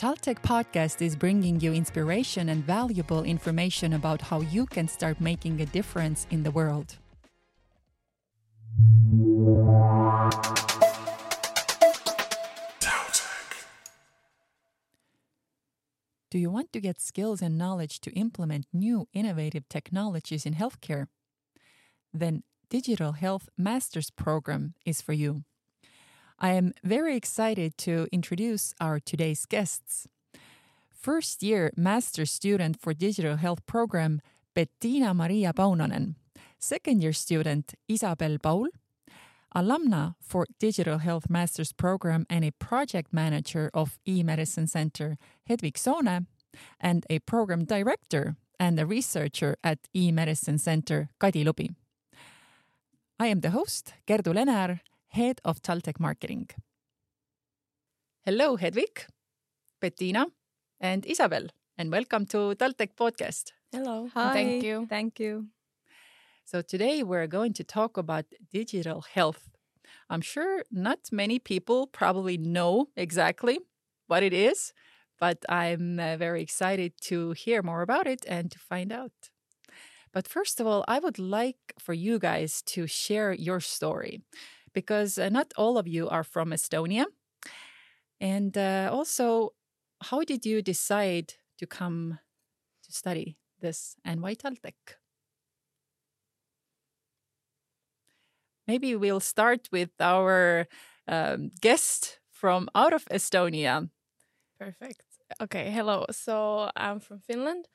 Taltech podcast is bringing you inspiration and valuable information about how you can start making a difference in the world. Do you want to get skills and knowledge to implement new innovative technologies in healthcare? Then Digital Health Masters Program is for you. I am very excited to introduce our today's guests. First year master student for Digital Health Program, Bettina Maria Paunonen. Second year student, Isabel Paul. Alumna for Digital Health Masters Program and a project manager of eMedicine Center, Hedvig Soone. And a program director and a researcher at eMedicine Center, Kadi Lubi. I am the host, Kerdu Lenear, head of Taltech Marketing. Hello, Hedvig, Bettina, and Isabel, and welcome to Taltech Podcast. Hello. Hi. Thank you. Thank you. So, today we're going to talk about digital health. I'm sure not many people probably know exactly what it is, but I'm uh, very excited to hear more about it and to find out. But first of all, I would like for you guys to share your story because uh, not all of you are from Estonia. And uh, also, how did you decide to come to study this why Taltech? Maybe we'll start with our um, guest from out of Estonia. Perfect. Okay. Hello. So I'm from Finland.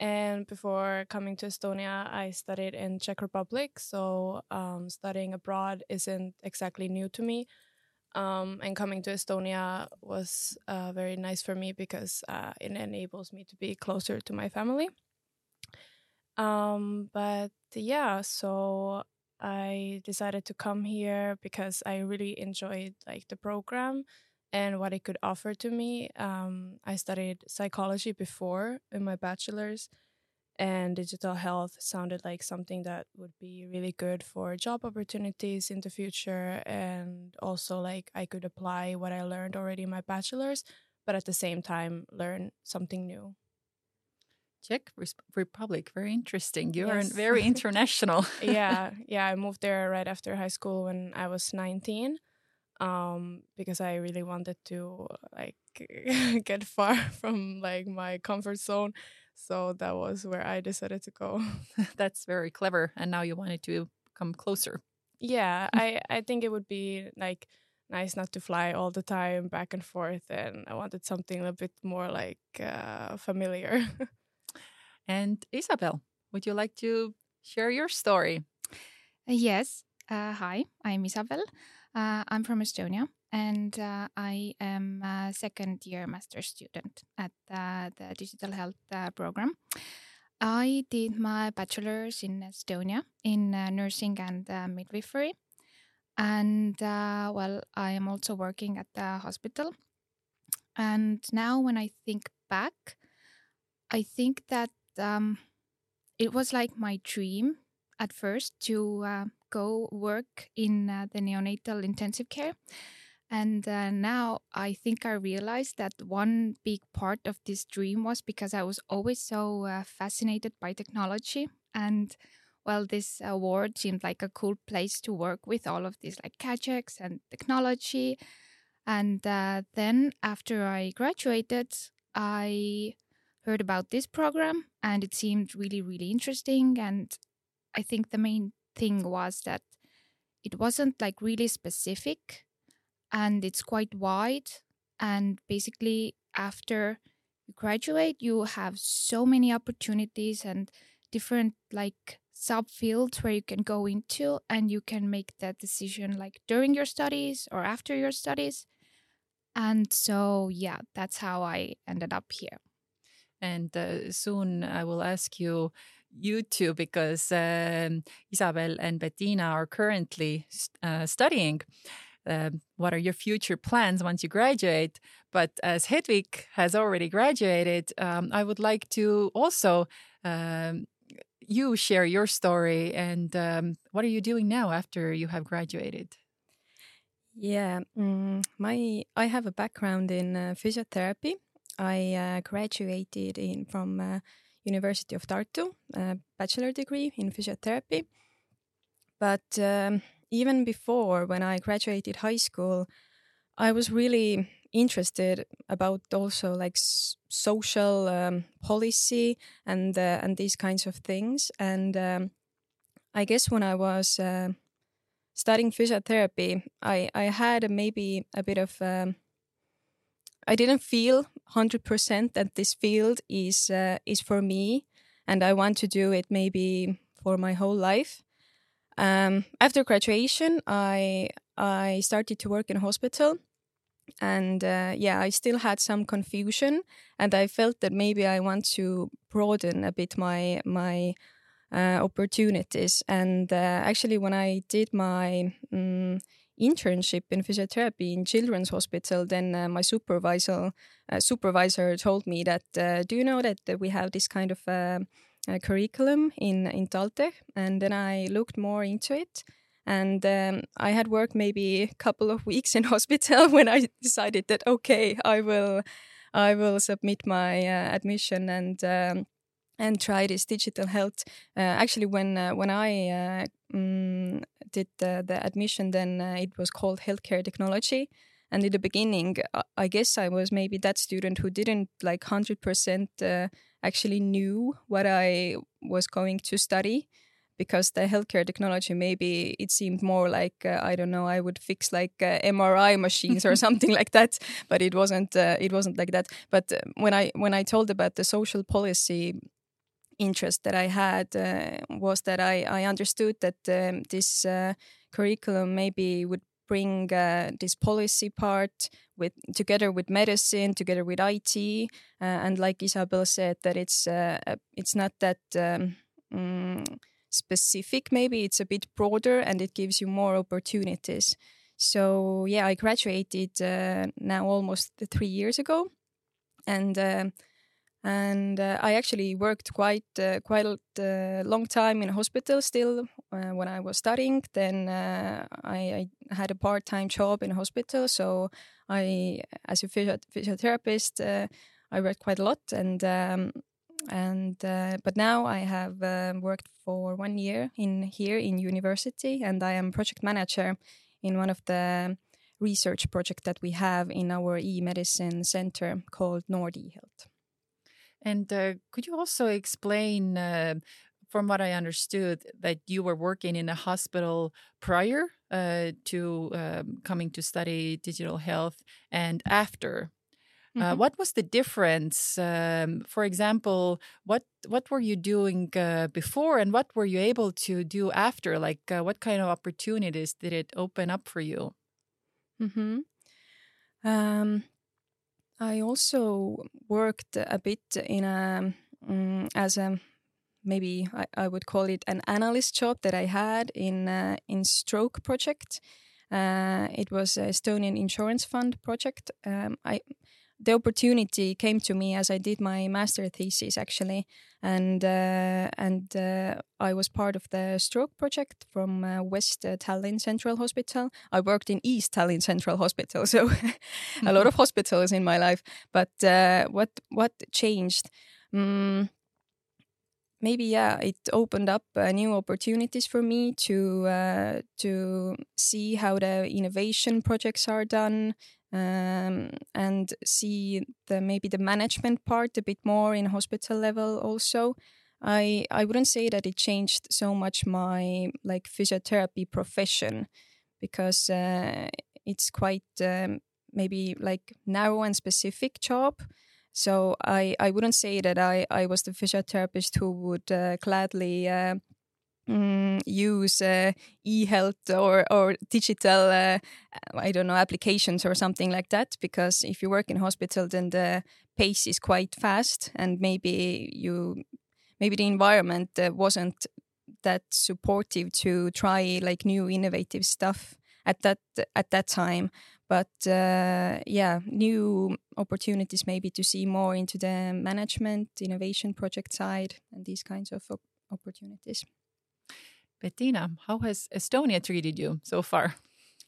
And before coming to Estonia, I studied in Czech Republic. So um, studying abroad isn't exactly new to me. Um, and coming to Estonia was uh, very nice for me because uh, it enables me to be closer to my family. Um, but yeah, so I decided to come here because I really enjoyed like the program and what it could offer to me. Um, I studied psychology before in my bachelor's, and digital health sounded like something that would be really good for job opportunities in the future. And also, like, I could apply what I learned already in my bachelor's, but at the same time, learn something new. Czech Republic, very interesting. You Yes. are very international. yeah, yeah. I moved there right after high school when I was 19 um because i really wanted to like get far from like my comfort zone so that was where i decided to go That's very clever. And now you wanted to come closer. yeah i i think it would be like nice not to fly all the time back and forth and i wanted something a bit more like uh familiar And Isabel, would you like to share your story? Uh, yes. Uh, hi, I'm Isabel. Uh, I'm from Estonia and uh, I am a second year master student at uh, the digital health uh, program. I did my bachelor's in Estonia in uh, nursing and uh, midwifery. And well, I am also working at the hospital. And now, when I think back, I think that um, it was like my dream at first to go work in uh, the neonatal intensive care. And uh, now I think I realized that one big part of this dream was because I was always so uh, fascinated by technology. And well, this award seemed like a cool place to work with all of these like gadgets and technology. And uh, then after I graduated, I heard about this program and it seemed really, really interesting. And I think the main thing was that it wasn't like really specific and it's quite wide. And basically, after you graduate, you have so many opportunities and different like subfields where you can go into and you can make that decision like during your studies or after your studies. And so, yeah, that's how I ended up here. And uh, soon I will ask you, you two, because um, Isabel and Bettina are currently uh, studying. Um, what are your future plans once you graduate? But as Hedvig has already graduated, um, I would like to also um, you share your story and um, what are you doing now after you have graduated? Yeah, mm, my I have a background in uh, physiotherapy, I uh, graduated in from uh, University of Tartu, a bachelor degree in physiotherapy. But um, even before, when I graduated high school, I was really interested about also like s- social um, policy and uh, and these kinds of things. And um, I guess when I was uh, studying physiotherapy, I I had maybe a bit of um, I didn't feel hundred percent that this field is uh, is for me, and I want to do it maybe for my whole life. Um, after graduation, I I started to work in hospital, and uh, yeah, I still had some confusion, and I felt that maybe I want to broaden a bit my my uh, opportunities. And uh, actually, when I did my um, internship in physiotherapy in children's hospital then uh, my supervisor uh, supervisor told me that uh, do you know that we have this kind of uh, curriculum in in Talte and then I looked more into it and um, I had worked maybe a couple of weeks in hospital when I decided that okay I will I will submit my uh, admission and um, and try this digital health. Uh, actually, when uh, when I uh, mm, did the, the admission, then uh, it was called healthcare technology. And in the beginning, uh, I guess I was maybe that student who didn't like hundred percent uh, actually knew what I was going to study. Because the healthcare technology, maybe it seemed more like I don't know, I would fix like MRI machines or something like that. But it wasn't. it wasn't like that. But when I when I told about the social policy interest that I had uh, was that I, I understood that um, this uh, curriculum maybe would bring uh, this policy part with together with medicine, together with IT, uh, and like Isabel said, that it's uh, it's not that. Um, mm, specific maybe it's a bit broader and it gives you more opportunities so yeah i graduated uh, now almost three years ago and um, and uh, I actually worked quite uh, quite a uh, long time in a hospital still uh, when I was studying. Then uh, I, I, had a part time job in a hospital, so I, as a physiotherapist, uh, I worked quite a lot. And um, and but now I have worked for one year in here in university, and I am project manager in one of the research project that we have in our e-medicine center called Nord eHealth. And uh, could you also explain, uh, from what I understood, that you were working in a hospital prior uh, to um, coming to study digital health and after? Mm -hmm. what was the difference? Um, for example, what what were you doing uh, before, and what were you able to do after? Like, uh, what kind of opportunities did it open up for you? Mm -hmm. um, I also worked a bit in a um, as a maybe I, I, would call it an analyst job that I had in uh, in stroke project. Uh, it was Estonian insurance fund project. Um, I the opportunity came to me as I did my master thesis actually, and uh, and uh, I was part of the stroke project from uh, West uh, Tallinn Central Hospital. I worked in East Tallinn Central Hospital, so a lot of hospitals in my life. But uh, what what changed? Mm, maybe yeah, it opened up uh, new opportunities for me to to see how the innovation projects are done um, and see the maybe the management part a bit more in hospital level also. I I wouldn't say that it changed so much my like physiotherapy profession because uh, it's quite um, maybe like narrow and specific job. So I, I wouldn't say that I, I was the physiotherapist who would uh, gladly uh, mm, use uh, e-health or or digital uh, I don't know applications or something like that because if you work in hospital then the pace is quite fast and maybe you maybe the environment uh, wasn't that supportive to try like new innovative stuff at that at that time. But uh, yeah new opportunities maybe to see more into the management innovation project side and these kinds of op opportunities Bettina, how has Estonia treated you so far?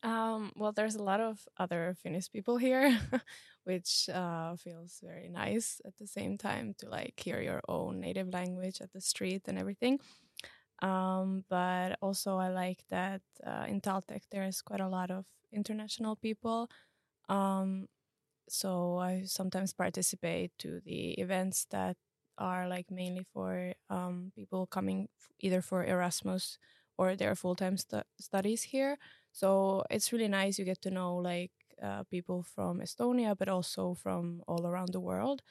Um, well, there's a lot of other Finnish people here, which uh, feels very nice at the same time to like hear your own native language at the street and everything. Um, but also, I like that uh, in Taltech there's quite a lot of international people. Um, so I sometimes participate to the events that are like mainly for um, people coming either for Erasmus or their full time stu- studies here. So it's really nice. You get to know like uh, people from Estonia, but also from all around the world.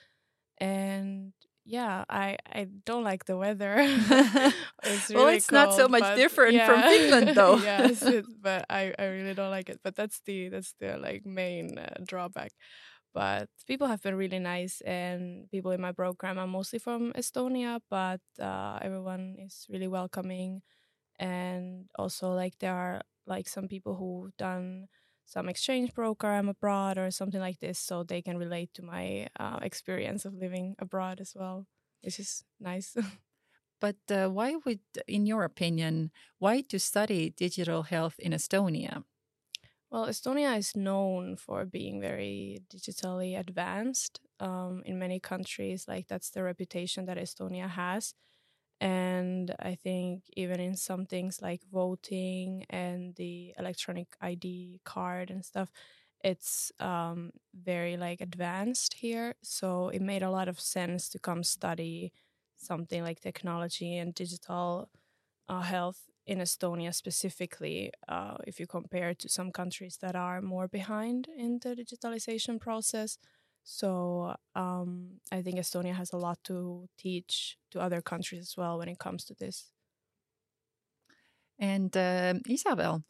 And yeah, I I don't like the weather. it's really well, it's cold, not so much different yeah. from Finland, though. yes, it, but I I really don't like it. But that's the that's the like main uh, drawback. But people have been really nice, and people in my program are mostly from Estonia, but uh, everyone is really welcoming. And also, like there are like some people who've done some exchange program abroad or something like this so they can relate to my uh, experience of living abroad as well which is nice but uh, why would in your opinion why to study digital health in estonia well estonia is known for being very digitally advanced um, in many countries like that's the reputation that estonia has. And i think even in some things like voting and the electronic id card and stuff it's um, very like advanced here. So it made a lot of sense to come study something like technology and digital uh, health in estonia specifically uh, if you compare to some countries that are more behind in the digitalization process so um, I think Estonia has a lot to teach to other countries as well when it comes to this. And uh, Isabel,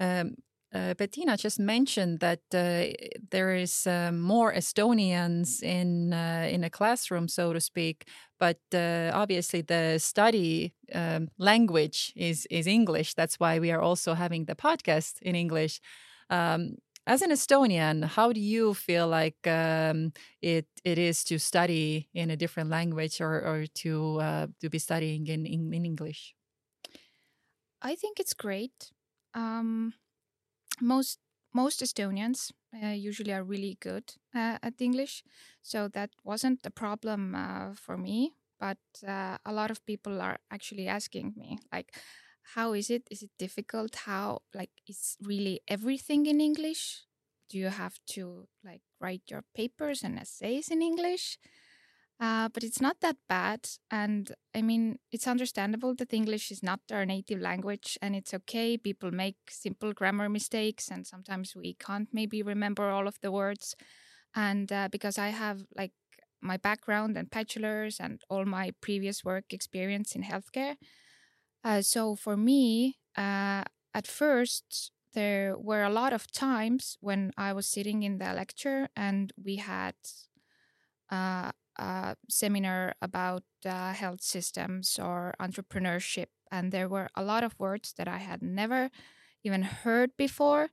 um, uh, Bettina just mentioned that uh, there is uh, more Estonians in uh, in a classroom, so to speak. But uh, obviously, the study um, language is is English. That's why we are also having the podcast in English. Um, as an Estonian, how do you feel like um, it it is to study in a different language or, or to uh, to be studying in, in, in English? I think it's great. Um, most most Estonians uh, usually are really good uh, at English, so that wasn't a problem uh, for me. But uh, a lot of people are actually asking me like how is it? Is it difficult? How like is really everything in english? Do you have to like write your papers and essays in english uh, but it's not that bad and i mean it's understandable that english is not our native language and it's okay people make simple grammar mistakes and sometimes we can't maybe remember all of the words and uh, because i have like my background and bachelor's and all my previous work experience in healthcare uh, so for me, uh, at first, there were a lot of times when I was sitting in the lecture and we had uh, a seminar about uh, health systems or entrepreneurship. And there were a lot of words that I had never even heard before.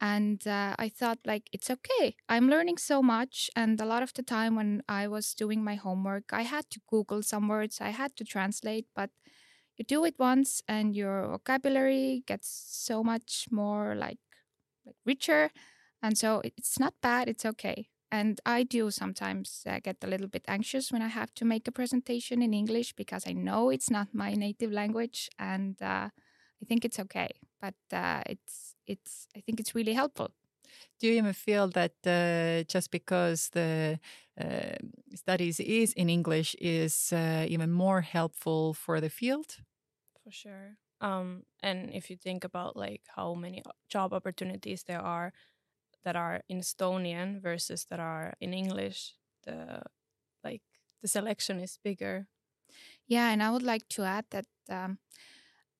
And uh, I thought, like, it's okay. I'm learning so much. And a lot of the time when I was doing my homework, I had to Google some words, I had to translate, but you do it once and your vocabulary gets so much more like like richer and so it's not bad it's okay and i do sometimes uh, get a little bit anxious when i have to make a presentation in english because i know it's not my native language and uh, i think it's okay but uh, it's it's i think it's really helpful do you even feel that uh, just because the uh, studies is in English is uh, even more helpful for the field? For sure. Um, and if you think about like how many job opportunities there are that are in Estonian versus that are in English, the like the selection is bigger. Yeah, and I would like to add that um,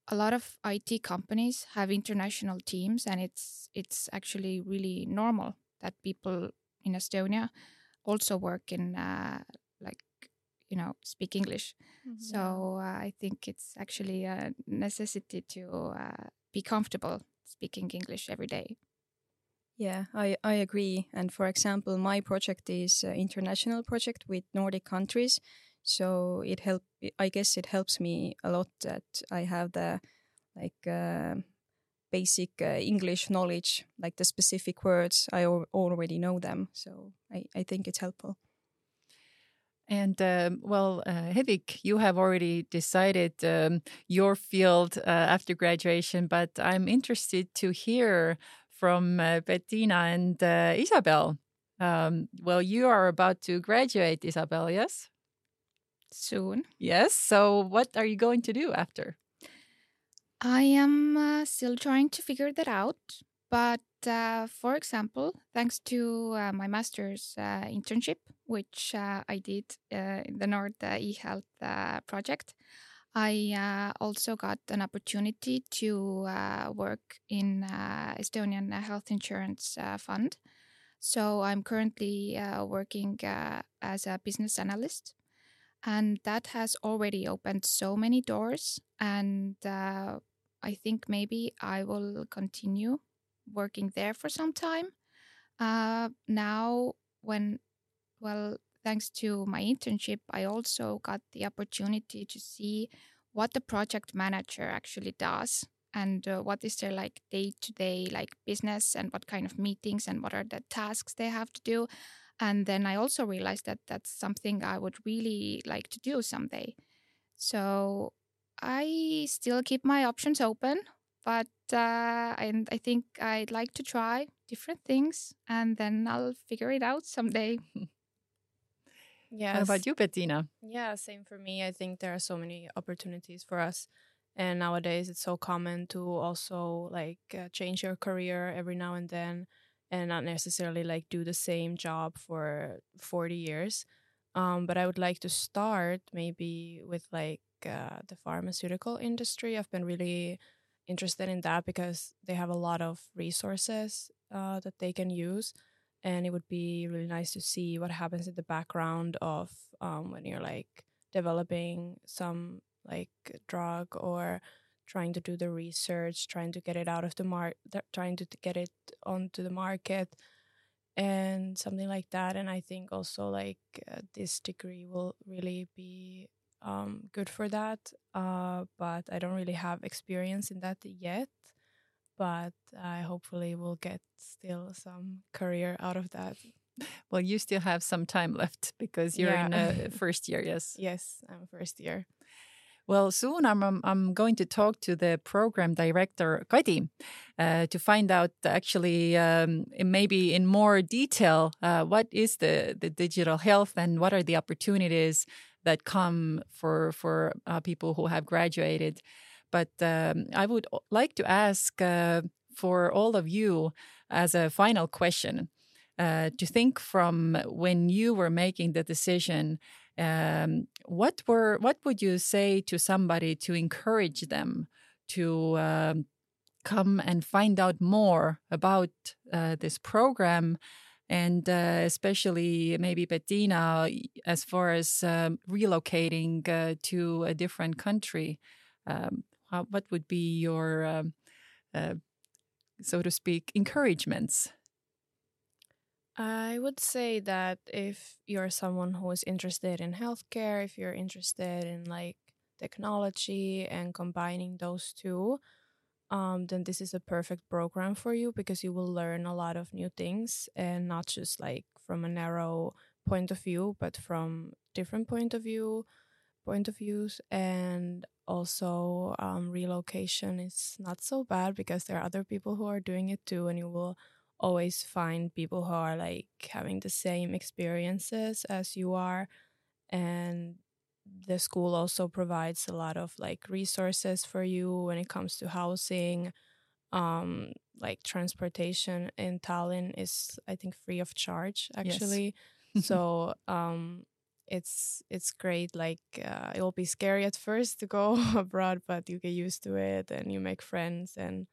a lot of IT companies have international teams, and it's it's actually really normal that people in Estonia also work in uh, like you know speak English. Mm-hmm. So uh, I think it's actually a necessity to uh, be comfortable speaking English every day. Yeah, I, I agree. And for example, my project is an international project with Nordic countries. So it help. I guess it helps me a lot that I have the like uh, basic uh, English knowledge, like the specific words, I al- already know them. So I, I think it's helpful. And um, well, uh, Hedvig, you have already decided um, your field uh, after graduation, but I'm interested to hear from uh, Bettina and uh, Isabel. Um, well, you are about to graduate, Isabel, yes? Soon. Yes. So, what are you going to do after? I am uh, still trying to figure that out. But uh, for example, thanks to uh, my master's uh, internship, which uh, I did uh, in the Nord eHealth project, I uh, also got an opportunity to uh, work in uh, Estonian Health Insurance Fund. So I'm currently working as a business analyst and that has already opened so many doors and uh, i think maybe i will continue working there for some time uh, now when well thanks to my internship i also got the opportunity to see what the project manager actually does and uh, what is their like day to day like business and what kind of meetings and what are the tasks they have to do and then I also realized that that's something I would really like to do someday. So I still keep my options open, but uh, and I think I'd like to try different things, and then I'll figure it out someday. Yeah. What about you, Bettina? Yeah, same for me. I think there are so many opportunities for us, and nowadays it's so common to also like uh, change your career every now and then and not necessarily like do the same job for 40 years. Um, but I would like to start maybe with like uh, the pharmaceutical industry. I've been really interested in that because they have a lot of resources uh, that they can use. And it would be really nice to see what happens in the background of um, when you're like developing some like drug or trying to do the research, trying to get it out of the market trying to get it onto the market, and something like that. And I think also like uh, this degree will really be um, good for that. Uh, but I don't really have experience in that yet. But I hopefully will get still some career out of that. Well, you still have some time left because you're yeah. in a first year, yes? Yes, I'm first year. Well, soon I'm, I'm going to talk to the program director, Kadi, uh, to find out actually um, maybe in more detail uh, what is the, the digital health and what are the opportunities that come for, for uh, people who have graduated. But um, I would like to ask uh, for all of you as a final question uh, to think from when you were making the decision um, what were what would you say to somebody to encourage them to um, come and find out more about uh, this program? And uh, especially maybe Bettina, as far as um, relocating uh, to a different country, um, how, what would be your, um, uh, so to speak, encouragements? I would say that if you're someone who is interested in healthcare, if you're interested in like technology and combining those two, um, then this is a perfect program for you because you will learn a lot of new things and not just like from a narrow point of view, but from different point of view, point of views, and also um, relocation is not so bad because there are other people who are doing it too, and you will always find people who are like having the same experiences as you are and the school also provides a lot of like resources for you when it comes to housing um like transportation in Tallinn is I think free of charge actually yes. so um it's it's great like uh, it will be scary at first to go abroad but you get used to it and you make friends and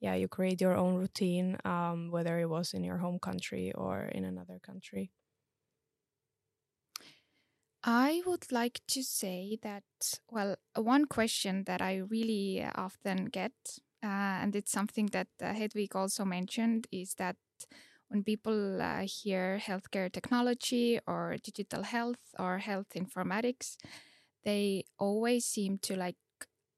yeah, you create your own routine, um, whether it was in your home country or in another country. I would like to say that, well, one question that I really often get, uh, and it's something that uh, Hedvig also mentioned, is that when people uh, hear healthcare technology or digital health or health informatics, they always seem to like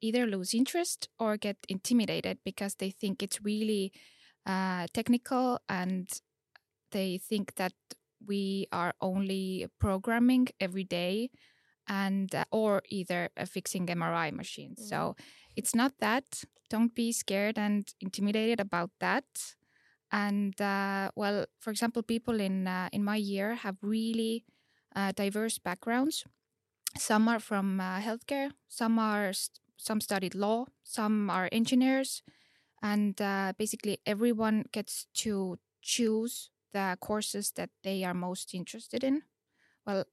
either lose interest or get intimidated because they think it's really uh, technical and they think that we are only programming every day and uh, or either uh, fixing MRI machines. Mm. So it's not that. Don't be scared and intimidated about that. And uh, well, for example, people in uh, in my year have really uh, diverse backgrounds. Some are from uh, healthcare. Some are st- some studied law. Some are engineers, and basically everyone gets to choose the courses that they are most interested in. Well,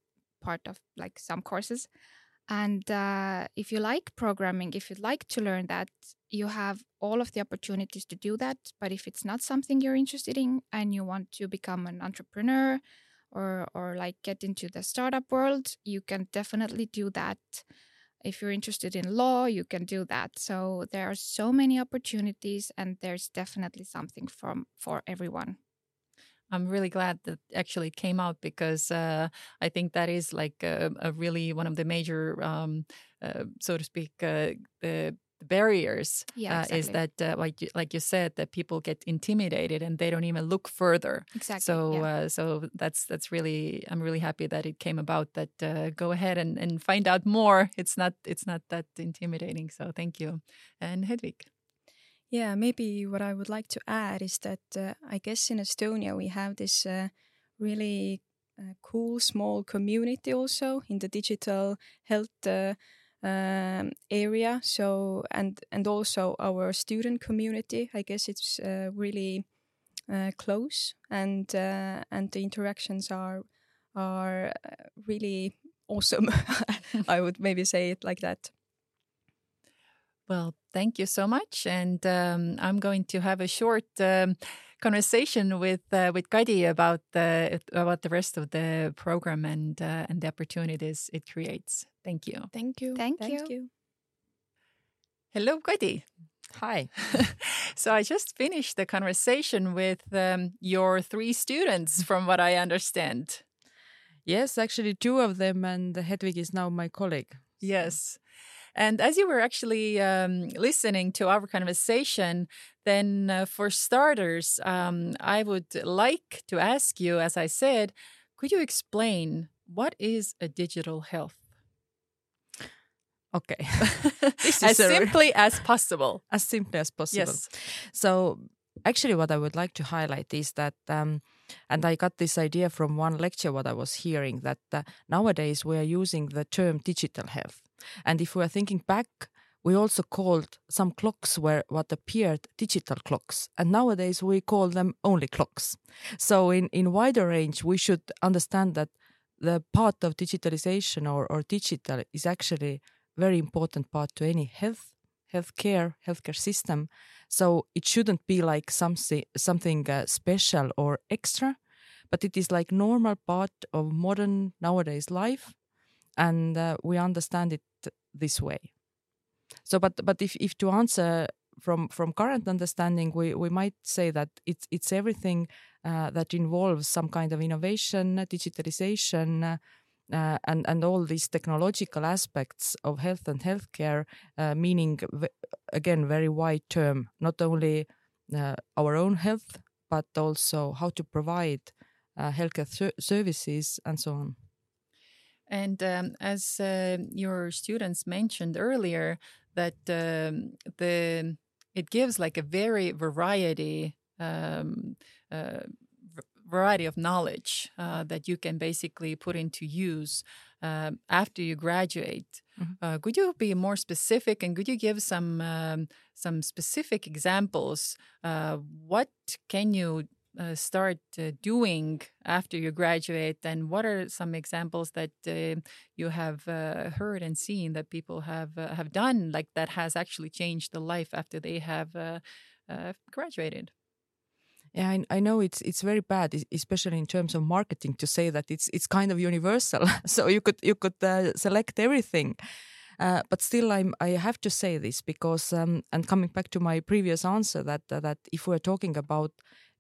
part of like some courses. And uh, if you like programming, if you'd like to learn that, you have all of the opportunities to do that. But if it's not something you're interested in and you want to become an entrepreneur or, or like get into the startup world, you can definitely do that. If you're interested in law, you can do that. So there are so many opportunities, and there's definitely something from for everyone. I'm really glad that actually came out because uh, I think that is like a, a, really one of the major, um, uh, so to speak, uh, the barriers yeah, uh, exactly. is that uh, like you, like you said that people get intimidated and they don't even look further. Exactly so yeah. uh, so that's that's really i'm really happy that it came about that uh, go ahead and, and find out more. It's not it's not that intimidating. So thank you. And hedvig yeah, maybe what I would like to add is that uh, I guess in Estonia we have this uh, really uh, cool small community also in the digital health uh, um, area. So and and also our student community. I guess it's uh, really uh, close and and the interactions are are really awesome. I would maybe say it like that. Well, thank you so much, and um, I'm going to have a short um, conversation with uh, with Kadi about the about the rest of the program and uh, and the opportunities it creates. Thank you. Thank you. Thank, Thank you. you. Hello, Kadi. Hi. so I just finished the conversation with um, your three students, from what I understand. Yes, actually, two of them, and Hedvig is now my colleague. Yes. And as you were actually um, listening to our conversation, then uh, for starters, um, I would like to ask you, as I said, could you explain what is a digital health? Okay. as simply as possible. As simply as possible. Yes. So, actually, what I would like to highlight is that, um, and I got this idea from one lecture, what I was hearing, that uh, nowadays we are using the term digital health. And if we are thinking back, we also called some clocks were what appeared digital clocks, and nowadays we call them only clocks. So in, in wider range, we should understand that the part of digitalization or, or digital is actually very important part to any health healthcare healthcare system. So it shouldn't be like something something uh, special or extra but it is like normal part of modern nowadays life and uh, we understand it this way. So but but if, if to answer from from current understanding we we might say that it's it's everything uh, that involves some kind of innovation digitalization uh, and and all these technological aspects of health and healthcare uh, meaning again very wide term not only uh, our own health but also how to provide uh, healthcare services and so on and um, as uh, your students mentioned earlier, that um, the it gives like a very variety um, uh, variety of knowledge uh, that you can basically put into use um, after you graduate. Mm -hmm. could you be more specific and could you give some um, some specific examples? Uh, what can you uh, start uh, doing after you graduate and what are some examples that uh, you have uh, heard and seen that people have uh, have done like that has actually changed the life after they have uh, graduated yeah, I, I, know it's it's very bad, especially in terms of marketing, to say that it's it's kind of universal. so you could you could select everything, but still, I'm I have to say this because um, and coming back to my previous answer that that if we're talking about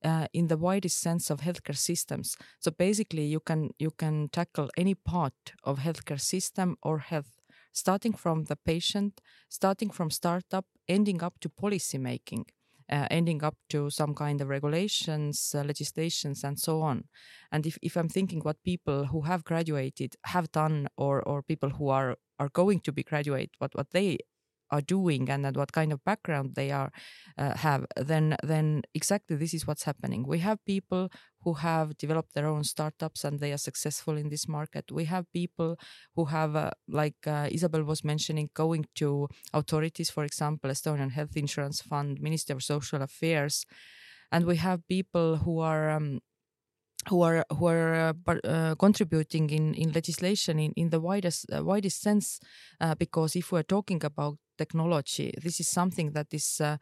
uh, in the widest sense of healthcare systems. So basically, you can you can tackle any part of healthcare system or health starting from the patient, starting from startup, ending up to policy making. Uh, ending up to some kind of regulations, uh, legislations, and so on. And if, if I'm thinking what people who have graduated have done, or or people who are are going to be graduate, what what they are doing and, and what kind of background they are uh, have then then exactly this is what's happening. We have people who have developed their own startups and they are successful in this market. We have people who have uh, like uh, isabel was mentioning going to authorities for example estonian health insurance fund minister of social affairs and we have people who are um, who are who are uh, uh, contributing in in legislation in in the widest uh, widest sense uh, because if we're talking about technology this is something that is uh,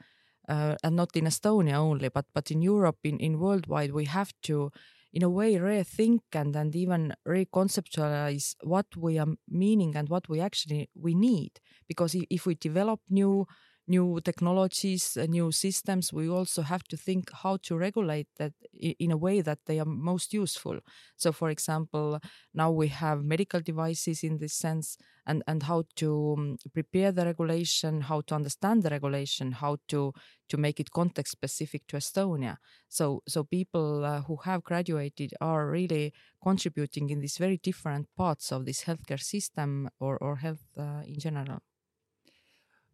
uh, and not in Estonia only but but in Europe in in worldwide we have to in a way rethink and and even reconceptualize what we are meaning and what we actually we need. Because if, if we develop new new technologies, uh, new systems, we also have to think how to regulate that in a way that they are most useful. So, for example, now we have medical devices in this sense, and and how to um, prepare the regulation, how to understand the regulation, how to to make it context specific to Estonia. So, so people uh, who have graduated are really contributing in these very different parts of this healthcare system or or health uh, in general.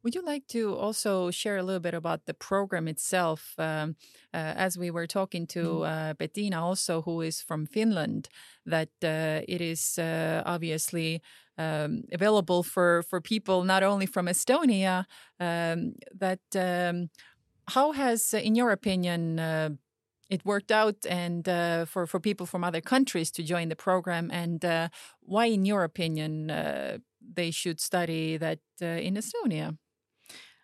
Would you like to also share a little bit about the program itself? Um, uh, as we were talking to mm. uh, Bettina, also who is from Finland, that uh, it is uh, obviously um, available for for people not only from Estonia. Um, that um, how has, in your opinion, uh, it worked out and uh, for for people from other countries to join the program and uh, why in your opinion uh, they should study that in estonia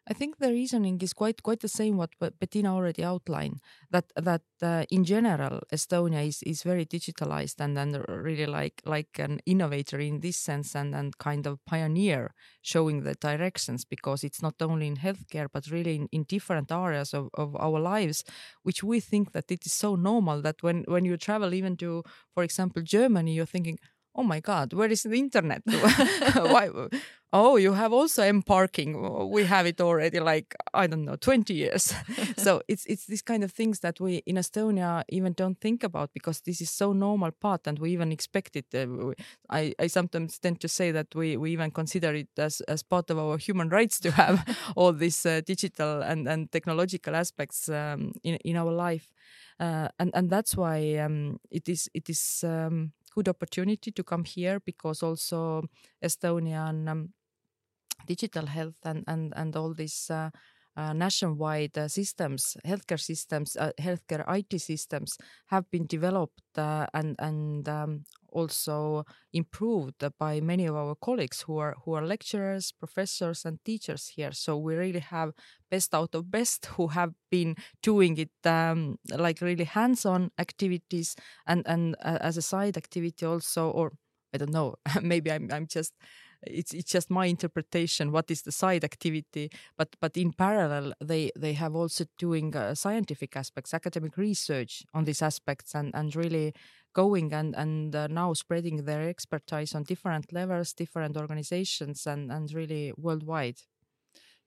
I think the reasoning is quite quite the same what Bettina already outlined. That that uh, in general Estonia is is very digitalized and then really like like an innovator in this sense and and kind of pioneer, showing the directions because it's not only in healthcare but really in, in different areas of, of our lives, which we think that it is so normal that when when you travel even to, for example, Germany, you're thinking oh my god where is the internet? Why oh you have also m parking. We have it already like i don't know 20 years. So it's it's these kind of things that we in estonia even don't think about because this is so normal part and we even expect it. Uh, i i sometimes tend to say that we we even consider it as as part of our human rights to have all these uh, digital and and technological aspects um, in in our life. Uh, and and that's why um, it is it is um, good opportunity to come here because also Estonian um, digital health and and and all these uh, uh, nationwide uh, systems, healthcare systems, uh, healthcare IT systems have been developed uh, and and um, also improved by many of our colleagues who are who are lecturers, professors, and teachers here. So we really have best out of best who have been doing it um, like really hands-on activities and and uh, as a side activity also, or I don't know, maybe I'm I'm just it's it's just my interpretation what is the side activity but but in parallel they they have also doing uh, scientific aspects academic research on these aspects and and really going and and uh, now spreading their expertise on different levels different organizations and and really worldwide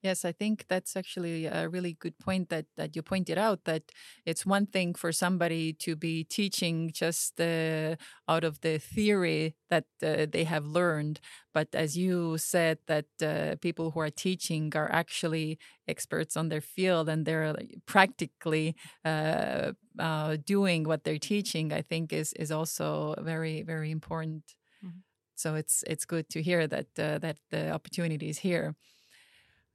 Yes, I think that's actually a really good point that that you pointed out. That it's one thing for somebody to be teaching just uh, out of the theory that uh, they have learned, but as you said, that uh, people who are teaching are actually experts on their field and they're practically uh, uh, doing what they're teaching. I think is is also very very important. Mm -hmm. So it's it's good to hear that uh, that the opportunity is here.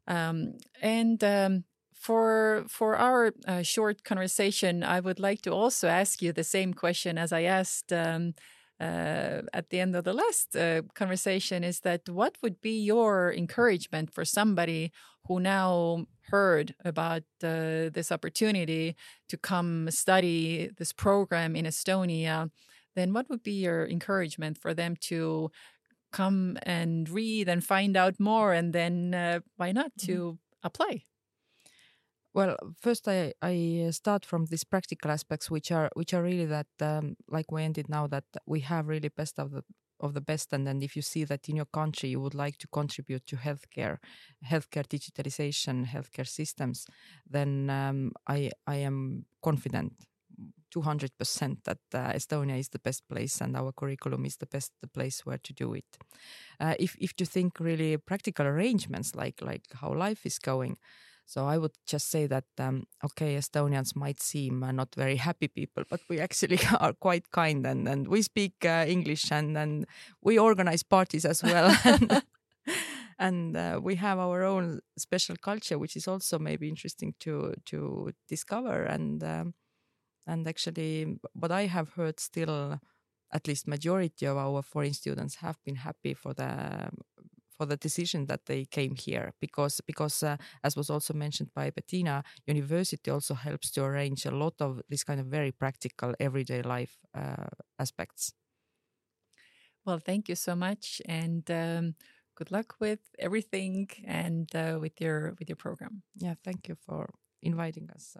Um, and um, for for our uh, short conversation, I would like to also ask you the same question as I asked um, uh, at the end of the last uh, conversation. Is that what would be your encouragement for somebody who now heard about uh, this opportunity to come study this program in Estonia? Then, what would be your encouragement for them to come and read and find out more and then uh, why not to mm-hmm. apply well first i i start from these practical aspects which are which are really that um, like we ended now that we have really best of the of the best. And then if you see that in your country you would like to contribute to healthcare, healthcare digitalization, healthcare systems, then um, I I am confident 200% that uh, Estonia is the best place and our curriculum is the best place where to do it. Uh, if if you think really practical arrangements like like how life is going, so I would just say that um, okay, Estonians might seem uh, not very happy people, but we actually are quite kind and and we speak uh, English and and we organize parties as well. and, and uh, we have our own special culture, which is also maybe interesting to to discover and. Um, and actually what i have heard still at least majority of our foreign students have been happy for the for the decision that they came here. Because because uh, as was also mentioned by Bettina university also helps to arrange a lot of this kind of very practical everyday life uh, aspects. Well thank you so much. And um, good luck with everything and uh, with your with your program. Yeah thank you for inviting us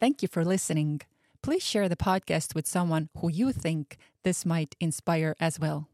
Thank you for listening. Please share the podcast with someone who you think this might inspire as well.